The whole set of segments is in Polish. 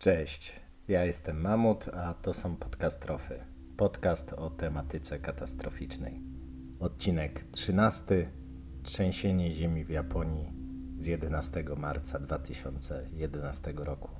Cześć, ja jestem Mamut, a to są podcastrofy. Podcast o tematyce katastroficznej. Odcinek 13. Trzęsienie ziemi w Japonii z 11 marca 2011 roku.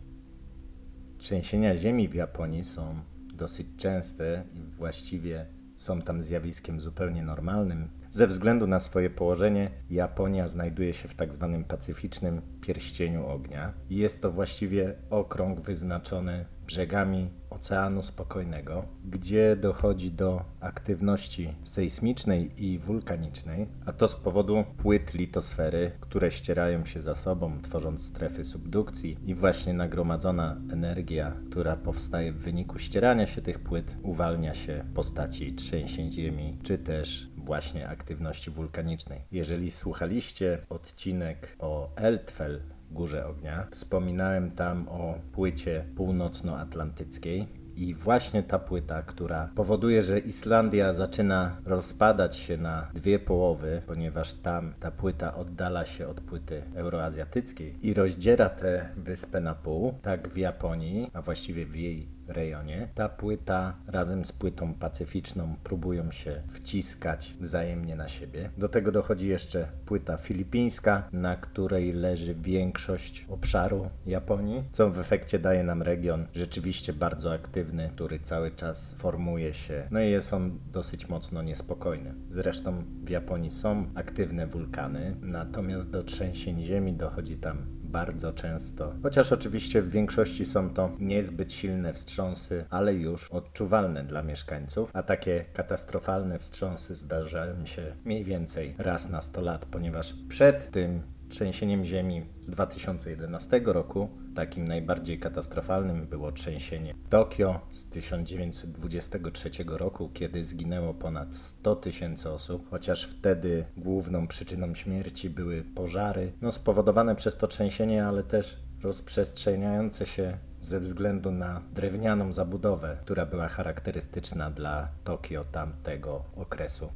Trzęsienia ziemi w Japonii są dosyć częste i właściwie są tam zjawiskiem zupełnie normalnym. Ze względu na swoje położenie, Japonia znajduje się w tak zwanym pacyficznym pierścieniu ognia. Jest to właściwie okrąg wyznaczony brzegami Oceanu Spokojnego, gdzie dochodzi do aktywności sejsmicznej i wulkanicznej, a to z powodu płyt litosfery, które ścierają się za sobą, tworząc strefy subdukcji i właśnie nagromadzona energia, która powstaje w wyniku ścierania się tych płyt, uwalnia się w postaci trzęsień ziemi, czy też właśnie aktywności wulkanicznej. Jeżeli słuchaliście odcinek o Eltfel, Górze Ognia. Wspominałem tam o płycie północnoatlantyckiej. I właśnie ta płyta, która powoduje, że Islandia zaczyna rozpadać się na dwie połowy, ponieważ tam ta płyta oddala się od płyty euroazjatyckiej i rozdziera tę wyspę na pół, tak w Japonii, a właściwie w jej rejonie. Ta płyta razem z płytą pacyficzną próbują się wciskać wzajemnie na siebie. Do tego dochodzi jeszcze płyta filipińska, na której leży większość obszaru Japonii, co w efekcie daje nam region rzeczywiście bardzo aktywny, który cały czas formuje się. No i jest on dosyć mocno niespokojny. Zresztą w Japonii są aktywne wulkany, natomiast do trzęsień ziemi dochodzi tam bardzo często. Chociaż oczywiście w większości są to niezbyt silne wstrząsy, ale już odczuwalne dla mieszkańców, a takie katastrofalne wstrząsy zdarzają się mniej więcej raz na 100 lat, ponieważ przed tym trzęsieniem ziemi z 2011 roku. Takim najbardziej katastrofalnym było trzęsienie Tokio z 1923 roku, kiedy zginęło ponad 100 tysięcy osób, chociaż wtedy główną przyczyną śmierci były pożary, no spowodowane przez to trzęsienie, ale też rozprzestrzeniające się ze względu na drewnianą zabudowę, która była charakterystyczna dla Tokio tamtego okresu.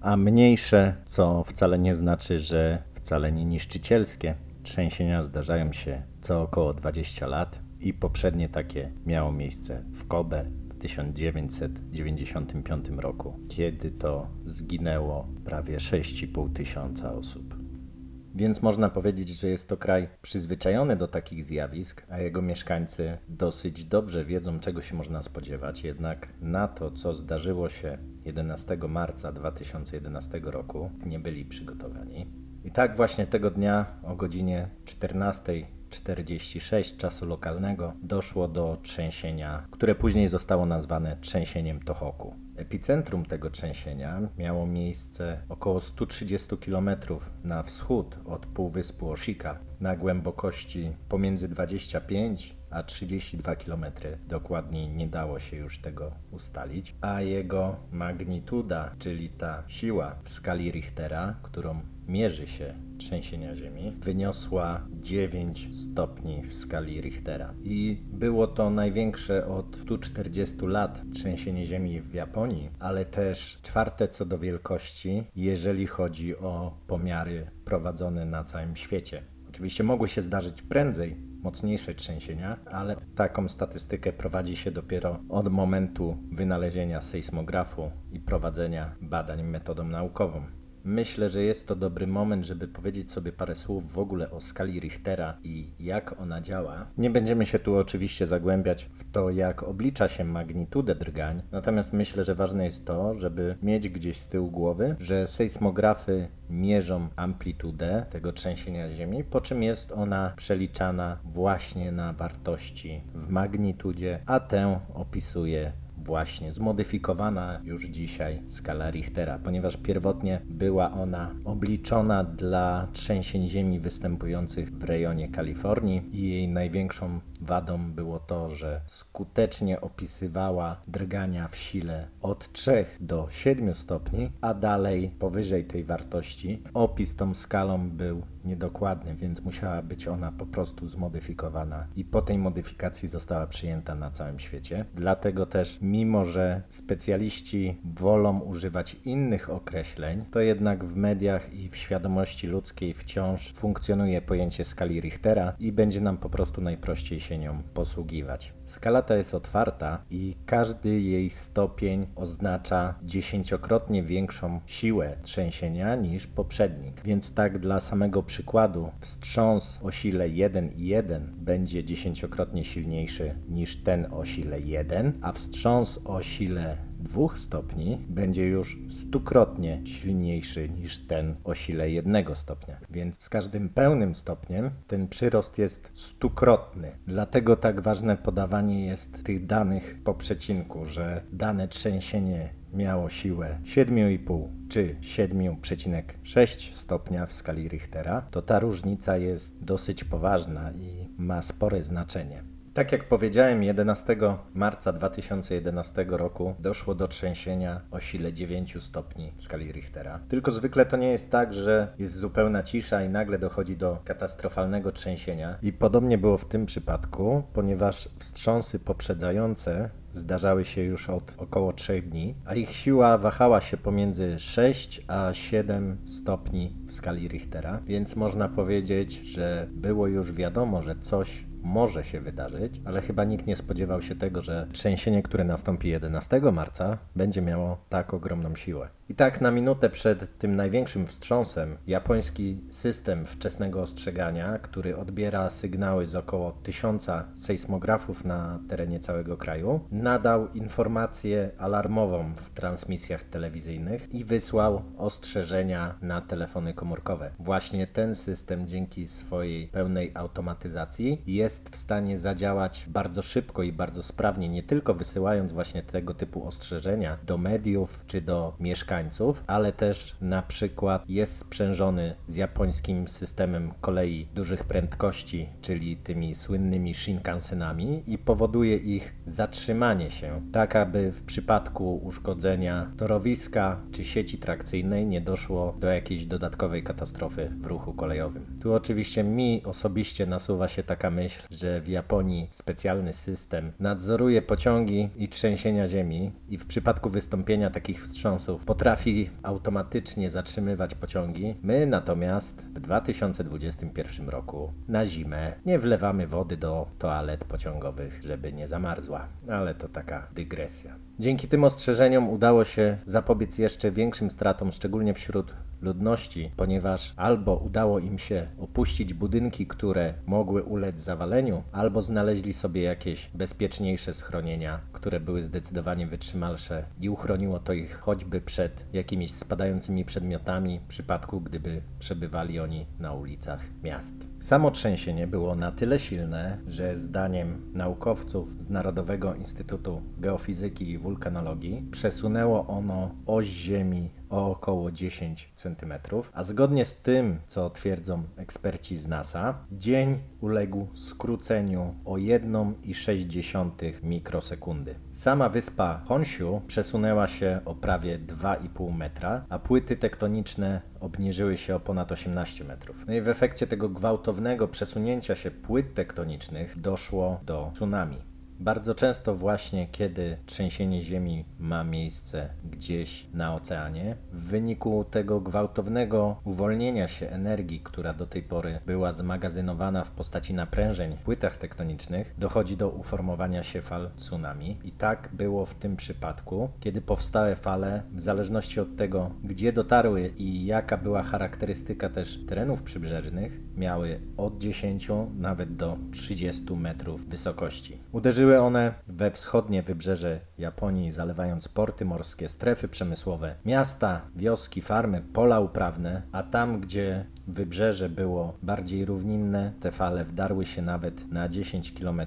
A mniejsze, co wcale nie znaczy, że wcale nie niszczycielskie. Trzęsienia zdarzają się co około 20 lat i poprzednie takie miało miejsce w Kobe w 1995 roku, kiedy to zginęło prawie 6,5 tysiąca osób. Więc można powiedzieć, że jest to kraj przyzwyczajony do takich zjawisk, a jego mieszkańcy dosyć dobrze wiedzą, czego się można spodziewać. Jednak na to, co zdarzyło się 11 marca 2011 roku, nie byli przygotowani. I tak właśnie tego dnia o godzinie 14.46 czasu lokalnego doszło do trzęsienia, które później zostało nazwane trzęsieniem Tohoku. Epicentrum tego trzęsienia miało miejsce około 130 km na wschód od półwyspu Oshika, na głębokości pomiędzy 25 a 32 km. Dokładniej nie dało się już tego ustalić, a jego magnituda, czyli ta siła w skali Richtera, którą mierzy się trzęsienia Ziemi, wyniosła 9 stopni w skali Richtera. I było to największe od 140 lat trzęsienie Ziemi w Japonii, ale też czwarte co do wielkości, jeżeli chodzi o pomiary prowadzone na całym świecie. Oczywiście mogły się zdarzyć prędzej, mocniejsze trzęsienia, ale taką statystykę prowadzi się dopiero od momentu wynalezienia sejsmografu i prowadzenia badań metodą naukową. Myślę, że jest to dobry moment, żeby powiedzieć sobie parę słów w ogóle o skali Richtera i jak ona działa. Nie będziemy się tu oczywiście zagłębiać w to, jak oblicza się magnitudę drgań, natomiast myślę, że ważne jest to, żeby mieć gdzieś z tyłu głowy, że sejsmografy mierzą amplitudę tego trzęsienia Ziemi, po czym jest ona przeliczana właśnie na wartości w magnitudzie, a tę opisuje właśnie zmodyfikowana już dzisiaj skala Richtera, ponieważ pierwotnie była ona obliczona dla trzęsień ziemi występujących w rejonie Kalifornii i jej największą wadą było to, że skutecznie opisywała drgania w sile od 3 do 7 stopni, a dalej powyżej tej wartości opis tą skalą był niedokładny, więc musiała być ona po prostu zmodyfikowana i po tej modyfikacji została przyjęta na całym świecie. Dlatego też, mimo że specjaliści wolą używać innych określeń, to jednak w mediach i w świadomości ludzkiej wciąż funkcjonuje pojęcie skali Richtera i będzie nam po prostu najprościej się nią posługiwać. Skala ta jest otwarta i każdy jej stopień oznacza dziesięciokrotnie większą siłę trzęsienia niż poprzednik. Więc tak dla samego przykładu, wstrząs o sile 1,1 będzie dziesięciokrotnie silniejszy niż ten o sile 1, a wstrząs o sile 2 stopni będzie już stukrotnie silniejszy niż ten o sile 1 stopnia. Więc z każdym pełnym stopniem ten przyrost jest stukrotny. Dlatego tak ważne podawanie jest tych danych po przecinku, że dane trzęsienie miało siłę 7,5 czy 7,6 stopnia w skali Richtera, to ta różnica jest dosyć poważna i ma spore znaczenie. Tak jak powiedziałem, 11 marca 2011 roku doszło do trzęsienia o sile 9 stopni w skali Richtera. Tylko zwykle to nie jest tak, że jest zupełna cisza i nagle dochodzi do katastrofalnego trzęsienia. I podobnie było w tym przypadku, ponieważ wstrząsy poprzedzające zdarzały się już od około 3 dni, a ich siła wahała się pomiędzy 6 a 7 stopni w skali Richtera, więc można powiedzieć, że było już wiadomo, że coś może się wydarzyć, ale chyba nikt nie spodziewał się tego, że trzęsienie, które nastąpi 11 marca, będzie miało tak ogromną siłę. I tak na minutę przed tym największym wstrząsem, japoński system wczesnego ostrzegania, który odbiera sygnały z około tysiąca sejsmografów na terenie całego kraju, nadał informację alarmową w transmisjach telewizyjnych i wysłał ostrzeżenia na telefony komórkowe. Właśnie ten system dzięki swojej pełnej automatyzacji jest w stanie zadziałać bardzo szybko i bardzo sprawnie, nie tylko wysyłając właśnie tego typu ostrzeżenia do mediów czy do mieszkańców, ale też na przykład jest sprzężony z japońskim systemem kolei dużych prędkości, czyli tymi słynnymi Shinkansenami i powoduje ich zatrzymanie się, tak aby w przypadku uszkodzenia torowiska czy sieci trakcyjnej nie doszło do jakiejś dodatkowej katastrofy w ruchu kolejowym. Tu oczywiście mi osobiście nasuwa się taka myśl, że w Japonii specjalny system nadzoruje pociągi i trzęsienia ziemi i w przypadku wystąpienia takich wstrząsów potrafi automatycznie zatrzymywać pociągi. My natomiast w 2021 roku na zimę nie wlewamy wody do toalet pociągowych, żeby nie zamarzła. Ale to taka dygresja. Dzięki tym ostrzeżeniom udało się zapobiec jeszcze większym stratom, szczególnie wśród ludności, ponieważ albo udało im się opuścić budynki, które mogły ulec zawaleniu, albo znaleźli sobie jakieś bezpieczniejsze schronienia, które były zdecydowanie wytrzymalsze i uchroniło to ich choćby przed jakimiś spadającymi przedmiotami w przypadku, gdyby przebywali oni na ulicach miast. Samo trzęsienie było na tyle silne, że zdaniem naukowców z Narodowego Instytutu Geofizyki i Wulkanologii przesunęło ono oś Ziemi o około 10 cm, a zgodnie z tym, co twierdzą eksperci z NASA, dzień uległ skróceniu o 1,6 mikrosekundy. Sama wyspa Honshu przesunęła się o prawie 2,5 metra, a płyty tektoniczne obniżyły się o ponad 18 metrów. No i w efekcie tego gwałtownego przesunięcia się płyt tektonicznych doszło do tsunami. Bardzo często właśnie kiedy trzęsienie ziemi ma miejsce gdzieś na oceanie, w wyniku tego gwałtownego uwolnienia się energii, która do tej pory była zmagazynowana w postaci naprężeń w płytach tektonicznych, dochodzi do uformowania się fal tsunami. I tak było w tym przypadku, kiedy powstałe fale, w zależności od tego, gdzie dotarły i jaka była charakterystyka też terenów przybrzeżnych, miały od 10 nawet do 30 metrów wysokości. Uderzyły Były one we wschodnie wybrzeże Japonii, zalewając porty morskie, strefy przemysłowe, miasta, wioski, farmy, pola uprawne, a tam, gdzie wybrzeże było bardziej równinne, te fale wdarły się nawet na 10 km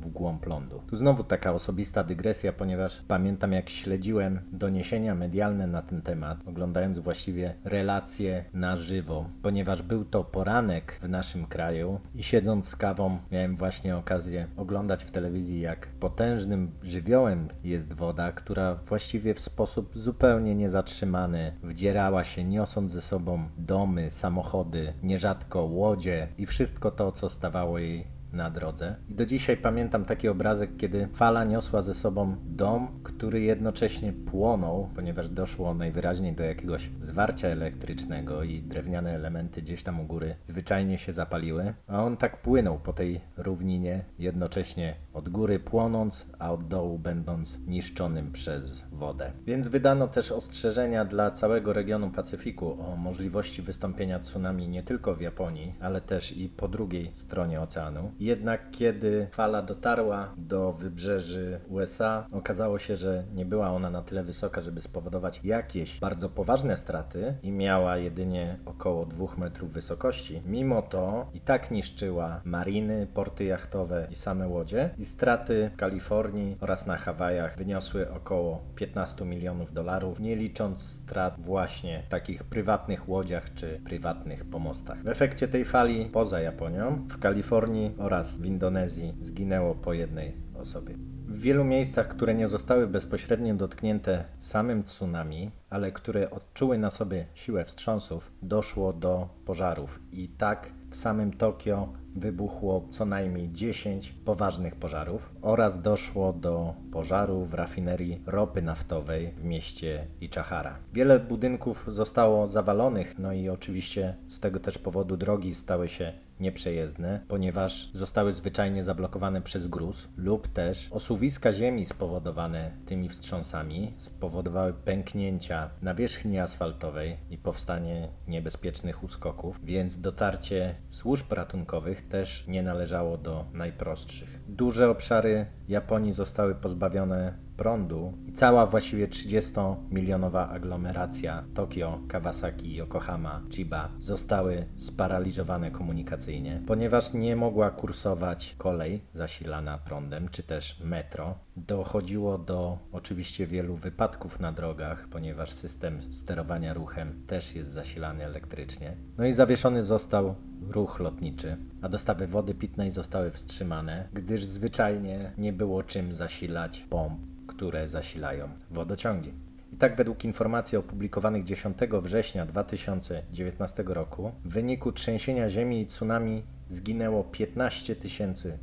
w głąb lądu. Tu znowu taka osobista dygresja, ponieważ pamiętam jak śledziłem doniesienia medialne na ten temat, oglądając właściwie relacje na żywo, ponieważ był to poranek w naszym kraju i siedząc z kawą miałem właśnie okazję oglądać w telewizji jak potężnym żywiołem jest woda, która właściwie w sposób zupełnie niezatrzymany wdzierała się, niosąc ze sobą domy, samochody, nierzadko łodzie i wszystko to, co stawało jej na drodze. I do dzisiaj pamiętam taki obrazek, kiedy fala niosła ze sobą dom, który jednocześnie płonął, ponieważ doszło najwyraźniej do jakiegoś zwarcia elektrycznego i drewniane elementy gdzieś tam u góry zwyczajnie się zapaliły, a on tak płynął po tej równinie, jednocześnie od góry płonąc, a od dołu będąc niszczonym przez wodę. Więc wydano też ostrzeżenia dla całego regionu Pacyfiku o możliwości wystąpienia tsunami nie tylko w Japonii, ale też i po drugiej stronie oceanu. Jednak kiedy fala dotarła do wybrzeży USA, okazało się, że nie była ona na tyle wysoka, żeby spowodować jakieś bardzo poważne straty i miała jedynie około 2 metrów wysokości. Mimo to i tak niszczyła mariny, porty jachtowe i same łodzie i straty w Kalifornii oraz na Hawajach wyniosły około 15 milionów dolarów, nie licząc strat właśnie w takich prywatnych łodziach czy prywatnych pomostach. W efekcie tej fali poza Japonią w Kalifornii oraz w Indonezji zginęło po jednej osobie. W wielu miejscach, które nie zostały bezpośrednio dotknięte samym tsunami, ale które odczuły na sobie siłę wstrząsów, doszło do pożarów. I tak w samym Tokio wybuchło co najmniej 10 poważnych pożarów oraz doszło do pożaru w rafinerii ropy naftowej w mieście Ichihara. Wiele budynków zostało zawalonych, no i oczywiście z tego też powodu drogi stały się nieprzejezdne, ponieważ zostały zwyczajnie zablokowane przez gruz lub też osuwiska ziemi spowodowane tymi wstrząsami spowodowały pęknięcia nawierzchni asfaltowej i powstanie niebezpiecznych uskoków, więc dotarcie służb ratunkowych też nie należało do najprostszych. Duże obszary Japonii zostały pozbawione prądu i cała właściwie 30-milionowa aglomeracja Tokio, Kawasaki, Yokohama, Chiba zostały sparaliżowane komunikacyjnie, ponieważ nie mogła kursować kolej zasilana prądem, czy też metro. Dochodziło do oczywiście wielu wypadków na drogach, ponieważ system sterowania ruchem też jest zasilany elektrycznie. No i zawieszony został ruch lotniczy, a dostawy wody pitnej zostały wstrzymane, gdyż zwyczajnie nie było czym zasilać pomp które zasilają wodociągi. I tak według informacji opublikowanych 10 września 2019 roku w wyniku trzęsienia ziemi i tsunami zginęło 15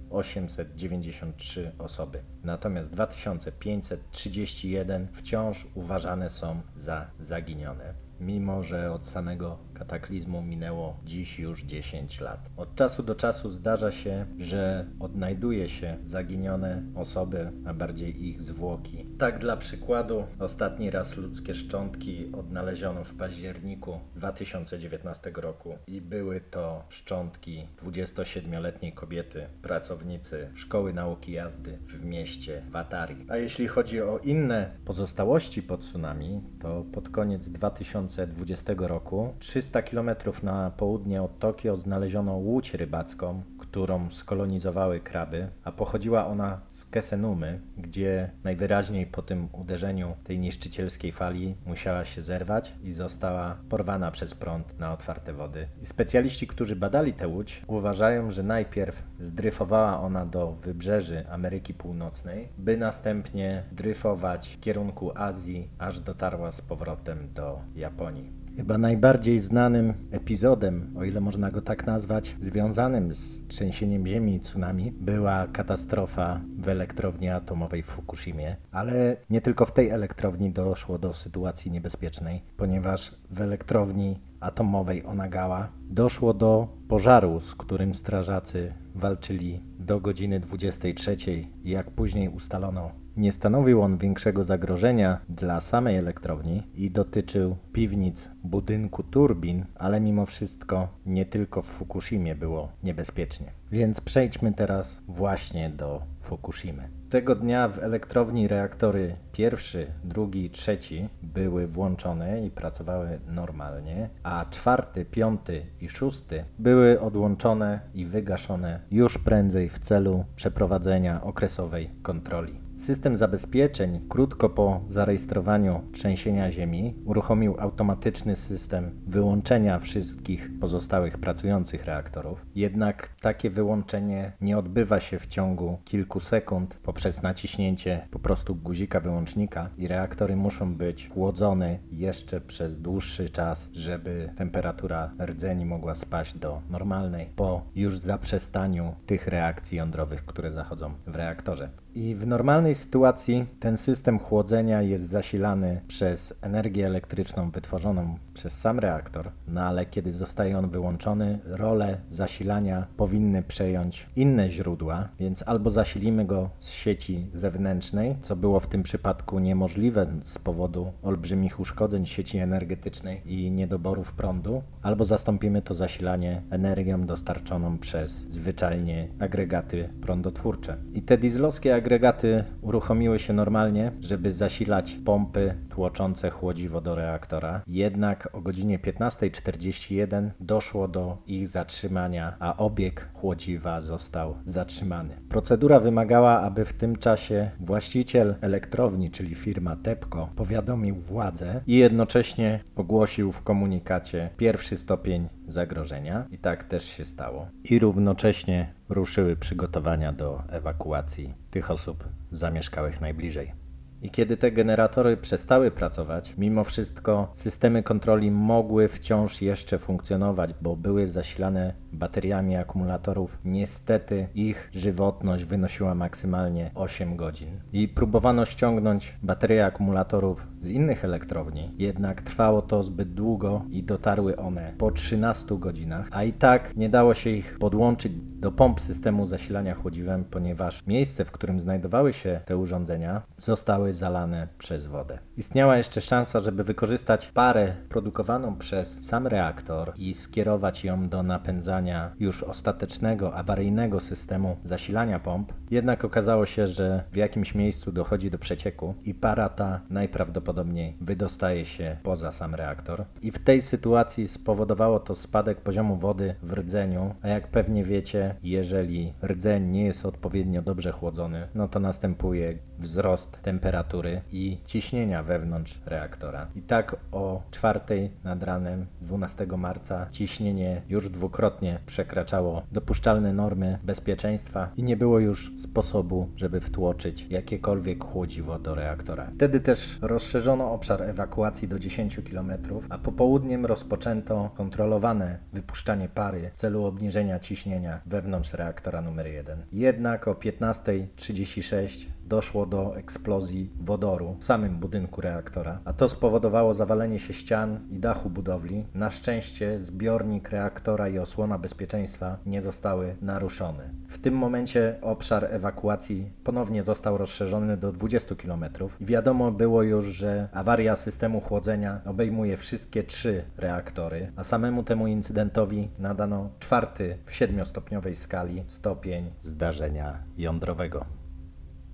893 osoby, natomiast 2531 wciąż uważane są za zaginione, mimo że od samego kataklizmu minęło dziś już 10 lat. Od czasu do czasu zdarza się, że odnajduje się zaginione osoby, a bardziej ich zwłoki. Tak dla przykładu, ostatni raz ludzkie szczątki odnaleziono w październiku 2019 roku i były to szczątki 27-letniej kobiety, pracownicy Szkoły Nauki Jazdy w mieście Watari. A jeśli chodzi o inne pozostałości po tsunami, to pod koniec 2020 roku 300 300 km na południe od Tokio znaleziono łódź rybacką, którą skolonizowały kraby, a pochodziła ona z Kesenumy, gdzie najwyraźniej po tym uderzeniu tej niszczycielskiej fali musiała się zerwać i została porwana przez prąd na otwarte wody. I specjaliści, którzy badali tę łódź, uważają, że najpierw zdryfowała ona do wybrzeży Ameryki Północnej, by następnie dryfować w kierunku Azji, aż dotarła z powrotem do Japonii. Chyba najbardziej znanym epizodem, o ile można go tak nazwać, związanym z trzęsieniem ziemi i tsunami, była katastrofa w elektrowni atomowej w Fukushimie. Ale nie tylko w tej elektrowni doszło do sytuacji niebezpiecznej, ponieważ w elektrowni atomowej Onagawa doszło do pożaru, z którym strażacy walczyli do godziny 23, jak później ustalono nie stanowił on większego zagrożenia dla samej elektrowni i dotyczył piwnic budynku turbin, ale mimo wszystko nie tylko w Fukushimie było niebezpiecznie. Więc przejdźmy teraz właśnie do Fukushimy. Tego dnia w elektrowni reaktory pierwszy, drugi, trzeci były włączone i pracowały normalnie, a czwarty, piąty i szósty były odłączone i wygaszone już prędzej w celu przeprowadzenia okresowej kontroli. System zabezpieczeń krótko po zarejestrowaniu trzęsienia Ziemi uruchomił automatyczny system wyłączenia wszystkich pozostałych pracujących reaktorów. Jednak takie wyłączenie nie odbywa się w ciągu kilku sekund poprzez naciśnięcie po prostu guzika wyłącznika i reaktory muszą być chłodzone jeszcze przez dłuższy czas, żeby temperatura rdzeni mogła spaść do normalnej po już zaprzestaniu tych reakcji jądrowych, które zachodzą w reaktorze. I w normalnej sytuacji ten system chłodzenia jest zasilany przez energię elektryczną wytworzoną przez sam reaktor, no ale kiedy zostaje on wyłączony, rolę zasilania powinny przejąć inne źródła, więc albo zasilimy go z sieci zewnętrznej, co było w tym przypadku niemożliwe z powodu olbrzymich uszkodzeń sieci energetycznej i niedoborów prądu, albo zastąpimy to zasilanie energią dostarczoną przez zwyczajnie agregaty prądotwórcze. I te dieslowskie agregaty uruchomiły się normalnie, żeby zasilać pompy tłoczące chłodziwo do reaktora. Jednak o godzinie 15.41 doszło do ich zatrzymania, a obieg chłodziwa został zatrzymany. Procedura wymagała, aby w tym czasie właściciel elektrowni, czyli firma TEPCO, powiadomił władze i jednocześnie ogłosił w komunikacie pierwszy stopień zagrożenia. I tak też się stało. I równocześnie ruszyły przygotowania do ewakuacji tych osób zamieszkałych najbliżej. I kiedy te generatory przestały pracować, mimo wszystko systemy kontroli mogły wciąż jeszcze funkcjonować, bo były zasilane bateriami akumulatorów. Niestety ich żywotność wynosiła maksymalnie 8 godzin. I próbowano ściągnąć baterie akumulatorów z innych elektrowni, jednak trwało to zbyt długo i dotarły one po 13 godzinach, a i tak nie dało się ich podłączyć do pomp systemu zasilania chłodziwem, ponieważ miejsce, w którym znajdowały się te urządzenia, zostały zalane przez wodę. Istniała jeszcze szansa, żeby wykorzystać parę produkowaną przez sam reaktor i skierować ją do napędzania już ostatecznego, awaryjnego systemu zasilania pomp. Jednak okazało się, że w jakimś miejscu dochodzi do przecieku i para ta najprawdopodobniej wydostaje się poza sam reaktor. I w tej sytuacji spowodowało to spadek poziomu wody w rdzeniu, a jak pewnie wiecie, jeżeli rdzeń nie jest odpowiednio dobrze chłodzony, no to następuje wzrost temperatury i ciśnienia wewnątrz reaktora. I tak o czwartej nad ranem 12 marca ciśnienie już dwukrotnie przekraczało dopuszczalne normy bezpieczeństwa i nie było już sposobu, żeby wtłoczyć jakiekolwiek chłodziwo do reaktora. Wtedy też rozszerzono obszar ewakuacji do 10 km, a popołudniem rozpoczęto kontrolowane wypuszczanie pary w celu obniżenia ciśnienia wewnątrz reaktora numer 1. Jednak o 15.36 doszło do eksplozji wodoru w samym budynku reaktora, a to spowodowało zawalenie się ścian i dachu budowli. Na szczęście zbiornik reaktora i osłona bezpieczeństwa nie zostały naruszone. W tym momencie obszar ewakuacji ponownie został rozszerzony do 20 km wiadomo było już, że awaria systemu chłodzenia obejmuje wszystkie trzy reaktory, a samemu temu incydentowi nadano czwarty w siedmiostopniowej skali stopień zdarzenia jądrowego.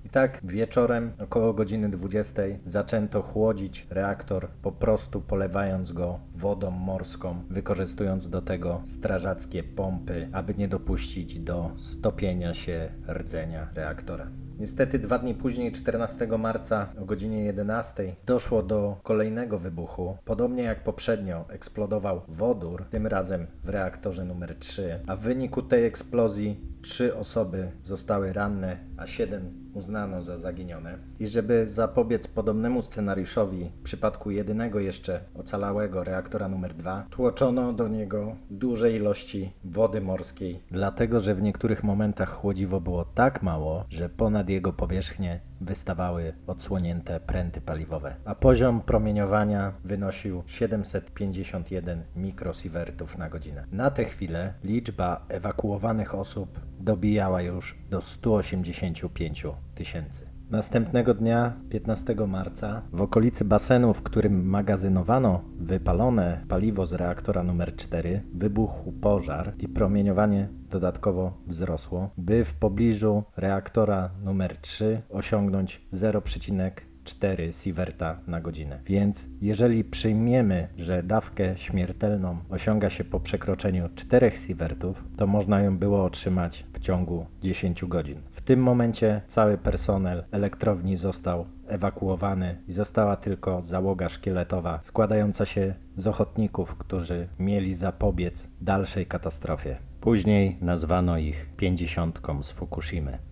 I tak wieczorem około godziny 20 zaczęto chłodzić reaktor, po prostu polewając go wodą morską, wykorzystując do tego strażackie pompy, aby nie dopuścić do stopienia się rdzenia reaktora. Niestety dwa dni później, 14 marca o godzinie 11, doszło do kolejnego wybuchu. Podobnie jak poprzednio eksplodował wodór, tym razem w reaktorze numer 3, a w wyniku tej eksplozji trzy osoby zostały ranne, a siedem uznano za zaginione. I żeby zapobiec podobnemu scenariuszowi w przypadku jedynego jeszcze ocalałego reaktora numer 2, tłoczono do niego duże ilości wody morskiej, dlatego że w niektórych momentach chłodziwo było tak mało, że ponad jego powierzchnię wystawały odsłonięte pręty paliwowe, a poziom promieniowania wynosił 751 mikrosiewertów na godzinę. Na tę chwilę liczba ewakuowanych osób dobijała już do 185 tysięcy. Następnego dnia, 15 marca, w okolicy basenu, w którym magazynowano wypalone paliwo z reaktora numer 4, wybuchł pożar i promieniowanie dodatkowo wzrosło, by w pobliżu reaktora numer 3 osiągnąć 0,4 4 sieverta na godzinę. Więc jeżeli przyjmiemy, że dawkę śmiertelną osiąga się po przekroczeniu 4 sievertów, to można ją było otrzymać w ciągu 10 godzin. W tym momencie cały personel elektrowni został ewakuowany i została tylko załoga szkieletowa składająca się z ochotników, którzy mieli zapobiec dalszej katastrofie. Później nazwano ich pięćdziesiątką z Fukushimy.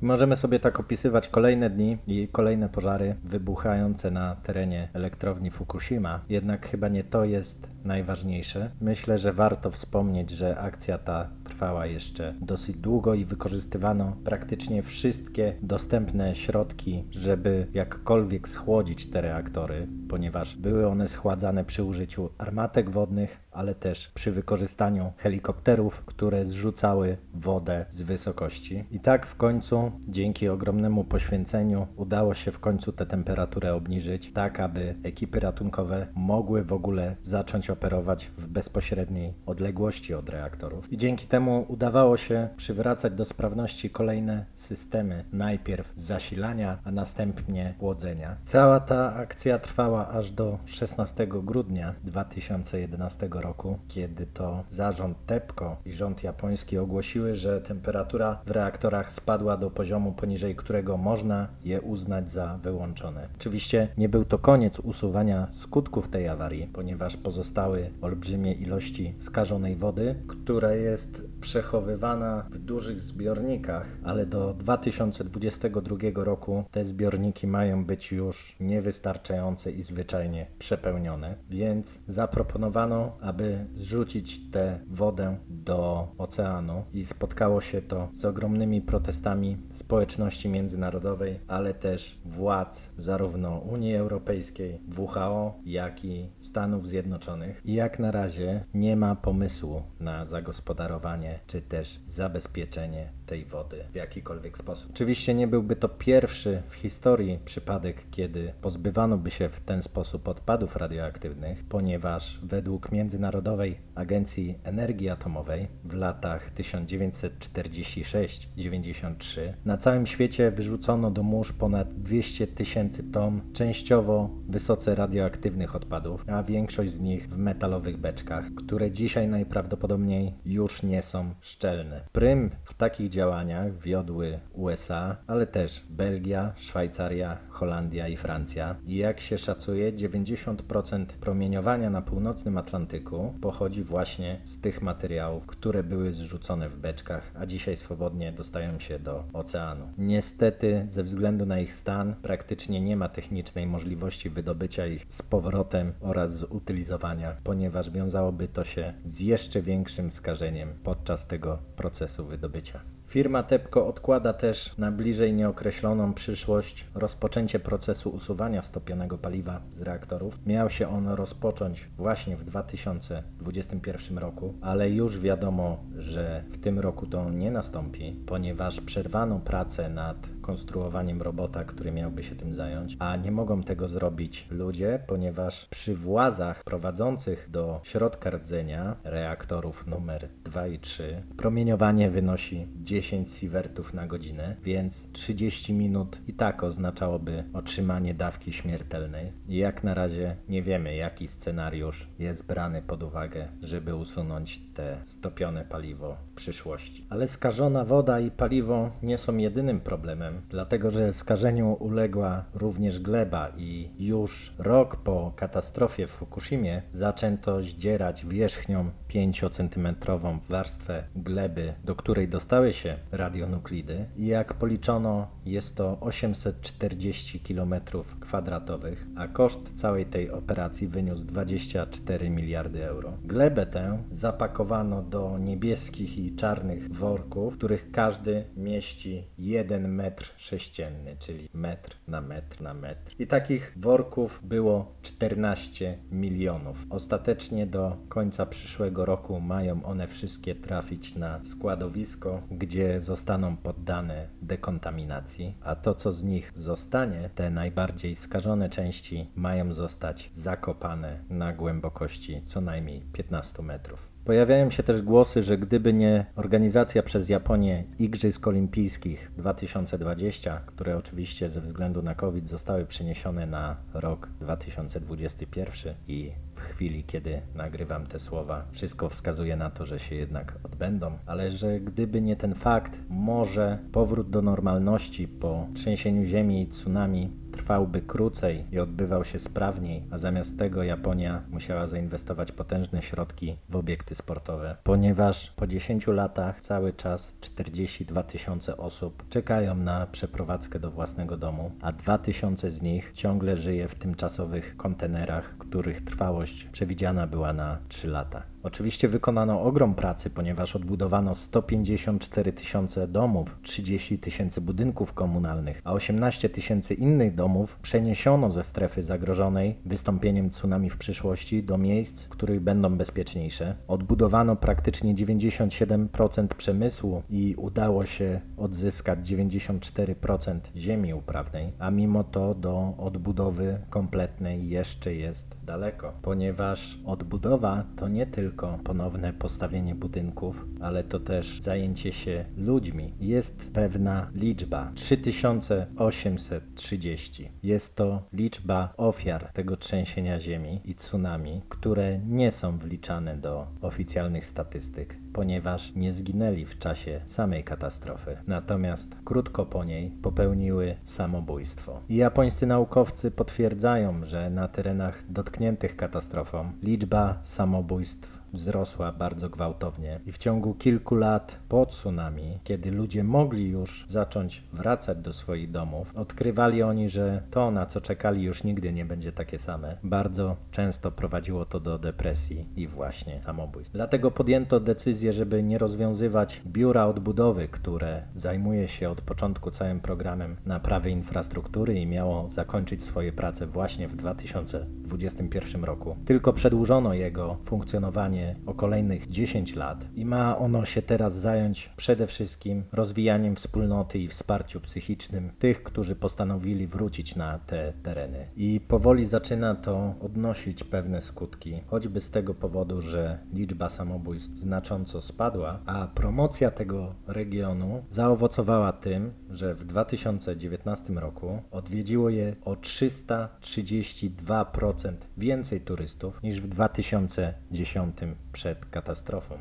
Możemy sobie tak opisywać kolejne dni i kolejne pożary wybuchające na terenie elektrowni Fukushima, jednak chyba nie to jest najważniejsze. Myślę, że warto wspomnieć, że akcja ta trwała jeszcze dosyć długo i wykorzystywano praktycznie wszystkie dostępne środki, żeby jakkolwiek schłodzić te reaktory, ponieważ były one schładzane przy użyciu armatek wodnych, ale też przy wykorzystaniu helikopterów, które zrzucały wodę z wysokości. I tak w końcu, dzięki ogromnemu poświęceniu, udało się w końcu tę temperaturę obniżyć, tak aby ekipy ratunkowe mogły w ogóle zacząć operować w bezpośredniej odległości od reaktorów. I dzięki temu udawało się przywracać do sprawności kolejne systemy, najpierw zasilania, a następnie chłodzenia. Cała ta akcja trwała aż do 16 grudnia 2011 roku, kiedy to zarząd TEPCO i rząd japoński ogłosiły, że temperatura w reaktorach spadła do poziomu, poniżej którego można je uznać za wyłączone. Oczywiście nie był to koniec usuwania skutków tej awarii, ponieważ pozostały olbrzymie ilości skażonej wody, która jest przechowywana w dużych zbiornikach, ale do 2022 roku te zbiorniki mają być już niewystarczające i zwyczajnie przepełnione, więc zaproponowano, aby zrzucić tę wodę do oceanu i spotkało się to z ogromnymi protestami społeczności międzynarodowej, ale też władz zarówno Unii Europejskiej, WHO, jak i Stanów Zjednoczonych. I jak na razie nie ma pomysłu na zagospodarowanie czy też zabezpieczenie tej wody w jakikolwiek sposób. Oczywiście nie byłby to pierwszy w historii przypadek, kiedy pozbywano by się w ten sposób odpadów radioaktywnych, ponieważ według Międzynarodowej Agencji Energii Atomowej w latach 1946-93 na całym świecie wyrzucono do mórz ponad 200 tysięcy ton częściowo wysoce radioaktywnych odpadów, a większość z nich w metalowych beczkach, które dzisiaj najprawdopodobniej już nie są szczelne. Prym w takich działaniach wiodły USA, ale też Belgia, Szwajcaria, Holandia i Francja. I jak się szacuje, 90% promieniowania na północnym Atlantyku pochodzi właśnie z tych materiałów, które były zrzucone w beczkach, a dzisiaj swobodnie dostają się do oceanu. Niestety, ze względu na ich stan, praktycznie nie ma technicznej możliwości wydobycia ich z powrotem oraz zutylizowania, ponieważ wiązałoby to się z jeszcze większym skażeniem podczas tego procesu wydobycia. Firma TEPCO odkłada też na bliżej nieokreśloną przyszłość rozpoczęcie procesu usuwania stopionego paliwa z reaktorów. Miał się on rozpocząć właśnie w 2021 roku, ale już wiadomo, że w tym roku to nie nastąpi, ponieważ przerwano pracę nad konstruowaniem robota, który miałby się tym zająć, a nie mogą tego zrobić ludzie, ponieważ przy włazach prowadzących do środka rdzenia reaktorów numer 2 i 3 promieniowanie wynosi 10 sievertów na godzinę, więc 30 minut i tak oznaczałoby otrzymanie dawki śmiertelnej. I jak na razie nie wiemy, jaki scenariusz jest brany pod uwagę, żeby usunąć te stopione paliwo w przyszłości. Ale skażona woda i paliwo nie są jedynym problemem, dlatego że skażeniu uległa również gleba i już rok po katastrofie w Fukushimie zaczęto zdzierać wierzchnią 5-centymetrową warstwę gleby, do której dostały się radionuklidy i jak policzono jest to 840 km kwadratowych, a koszt całej tej operacji wyniósł 24 miliardy euro. Glebę tę zapakowano do niebieskich i czarnych worków, w których każdy mieści 1 metr sześcienny, czyli metr na metr na metr. I takich worków było 14 milionów. Ostatecznie do końca przyszłego roku mają one wszystkie trafić na składowisko, gdzie zostaną poddane dekontaminacji, a to co z nich zostanie, te najbardziej skażone części mają zostać zakopane na głębokości co najmniej 15 metrów. Pojawiają się też głosy, że gdyby nie organizacja przez Japonię Igrzysk Olimpijskich 2020, które oczywiście ze względu na COVID zostały przeniesione na rok 2021 i w chwili, kiedy nagrywam te słowa, wszystko wskazuje na to, że się jednak odbędą, ale że gdyby nie ten fakt, może powrót do normalności po trzęsieniu ziemi i tsunami trwałby krócej i odbywał się sprawniej, a zamiast tego Japonia musiała zainwestować potężne środki w obiekty sportowe, ponieważ po 10 latach cały czas 42 tysiące osób czekają na przeprowadzkę do własnego domu, a 2 tysiące z nich ciągle żyje w tymczasowych kontenerach, których trwałość przewidziana była na 3 lata. Oczywiście wykonano ogrom pracy, ponieważ odbudowano 154 tysiące domów, 30 tysięcy budynków komunalnych, a 18 tysięcy innych domów przeniesiono ze strefy zagrożonej wystąpieniem tsunami w przyszłości do miejsc, w których będą bezpieczniejsze. Odbudowano praktycznie 97% przemysłu i udało się odzyskać 94% ziemi uprawnej, a mimo to do odbudowy kompletnej jeszcze jest daleko, ponieważ odbudowa to nie tylko tylko ponowne postawienie budynków, ale to też zajęcie się ludźmi. Jest pewna liczba 3830. Jest to liczba ofiar tego trzęsienia ziemi i tsunami, które nie są wliczane do oficjalnych statystyk ponieważ nie zginęli w czasie samej katastrofy, natomiast krótko po niej popełniły samobójstwo. I japońscy naukowcy potwierdzają, że na terenach dotkniętych katastrofą liczba samobójstw wzrosła bardzo gwałtownie i w ciągu kilku lat po tsunami, kiedy ludzie mogli już zacząć wracać do swoich domów, odkrywali oni, że to, na co czekali, już nigdy nie będzie takie same. Bardzo często prowadziło to do depresji i właśnie samobójstw. Dlatego podjęto decyzję, żeby nie rozwiązywać biura odbudowy, które zajmuje się od początku całym programem naprawy infrastruktury i miało zakończyć swoje prace właśnie w 2021 roku. Tylko przedłużono jego funkcjonowanie o kolejnych 10 lat i ma ono się teraz zająć przede wszystkim rozwijaniem wspólnoty i wsparciu psychicznym tych, którzy postanowili wrócić na te tereny. I powoli zaczyna to odnosić pewne skutki, choćby z tego powodu, że liczba samobójstw znacząco spadła, a promocja tego regionu zaowocowała tym, że w 2019 roku odwiedziło je o 332% więcej turystów niż w 2010 przed katastrofą.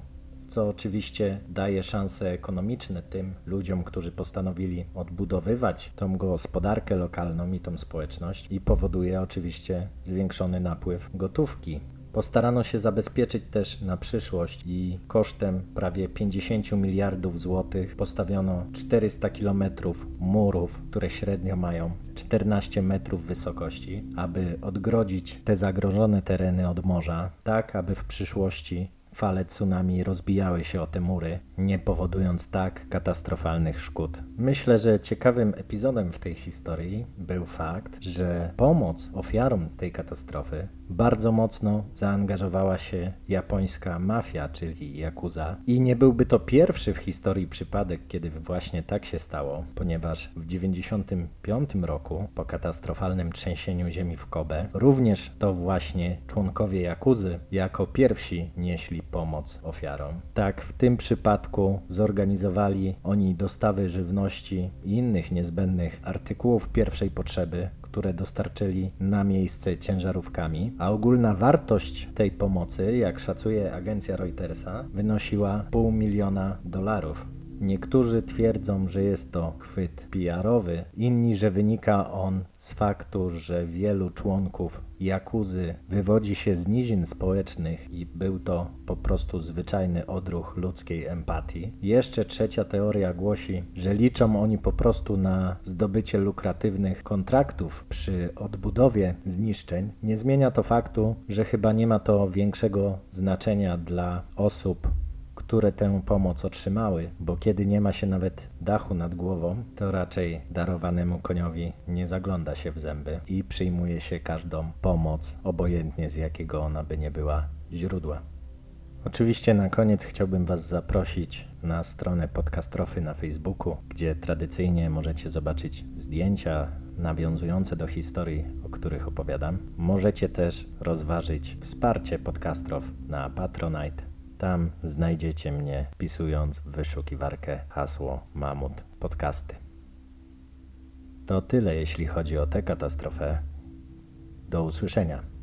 Co oczywiście daje szanse ekonomiczne tym ludziom, którzy postanowili odbudowywać tą gospodarkę lokalną i tą społeczność, i powoduje oczywiście zwiększony napływ gotówki Postarano się zabezpieczyć też na przyszłość i kosztem prawie 50 miliardów złotych postawiono 400 kilometrów murów, które średnio mają 14 metrów wysokości, aby odgrodzić te zagrożone tereny od morza, tak aby w przyszłości fale tsunami rozbijały się o te mury, nie powodując tak katastrofalnych szkód. Myślę, że ciekawym epizodem w tej historii był fakt, że pomoc ofiarom tej katastrofy bardzo mocno zaangażowała się japońska mafia, czyli Yakuza. I nie byłby to pierwszy w historii przypadek, kiedy właśnie tak się stało, ponieważ w 1995 roku, po katastrofalnym trzęsieniu ziemi w Kobe, również to właśnie członkowie Jakuzy jako pierwsi nieśli pomoc ofiarom. Tak, w tym przypadku zorganizowali oni dostawy żywności i innych niezbędnych artykułów pierwszej potrzeby, które dostarczyli na miejsce ciężarówkami, a ogólna wartość tej pomocy, jak szacuje agencja Reutersa, wynosiła pół miliona dolarów. Niektórzy twierdzą, że jest to chwyt PR-owy, inni, że wynika on z faktu, że wielu członków Jakuzy wywodzi się z nizin społecznych i był to po prostu zwyczajny odruch ludzkiej empatii. Jeszcze trzecia teoria głosi, że liczą oni po prostu na zdobycie lukratywnych kontraktów przy odbudowie zniszczeń. Nie zmienia to faktu, że chyba nie ma to większego znaczenia dla osób które tę pomoc otrzymały, bo kiedy nie ma się nawet dachu nad głową, to raczej darowanemu koniowi nie zagląda się w zęby i przyjmuje się każdą pomoc, obojętnie z jakiego ona by nie była źródła. Oczywiście na koniec chciałbym Was zaprosić na stronę podcastrofy na Facebooku, gdzie tradycyjnie możecie zobaczyć zdjęcia nawiązujące do historii, o których opowiadam. Możecie też rozważyć wsparcie podcastrof na Patronite Tam znajdziecie mnie wpisując w wyszukiwarkę hasło Mamut Podcasty. To tyle jeśli chodzi o tę katastrofę. Do usłyszenia.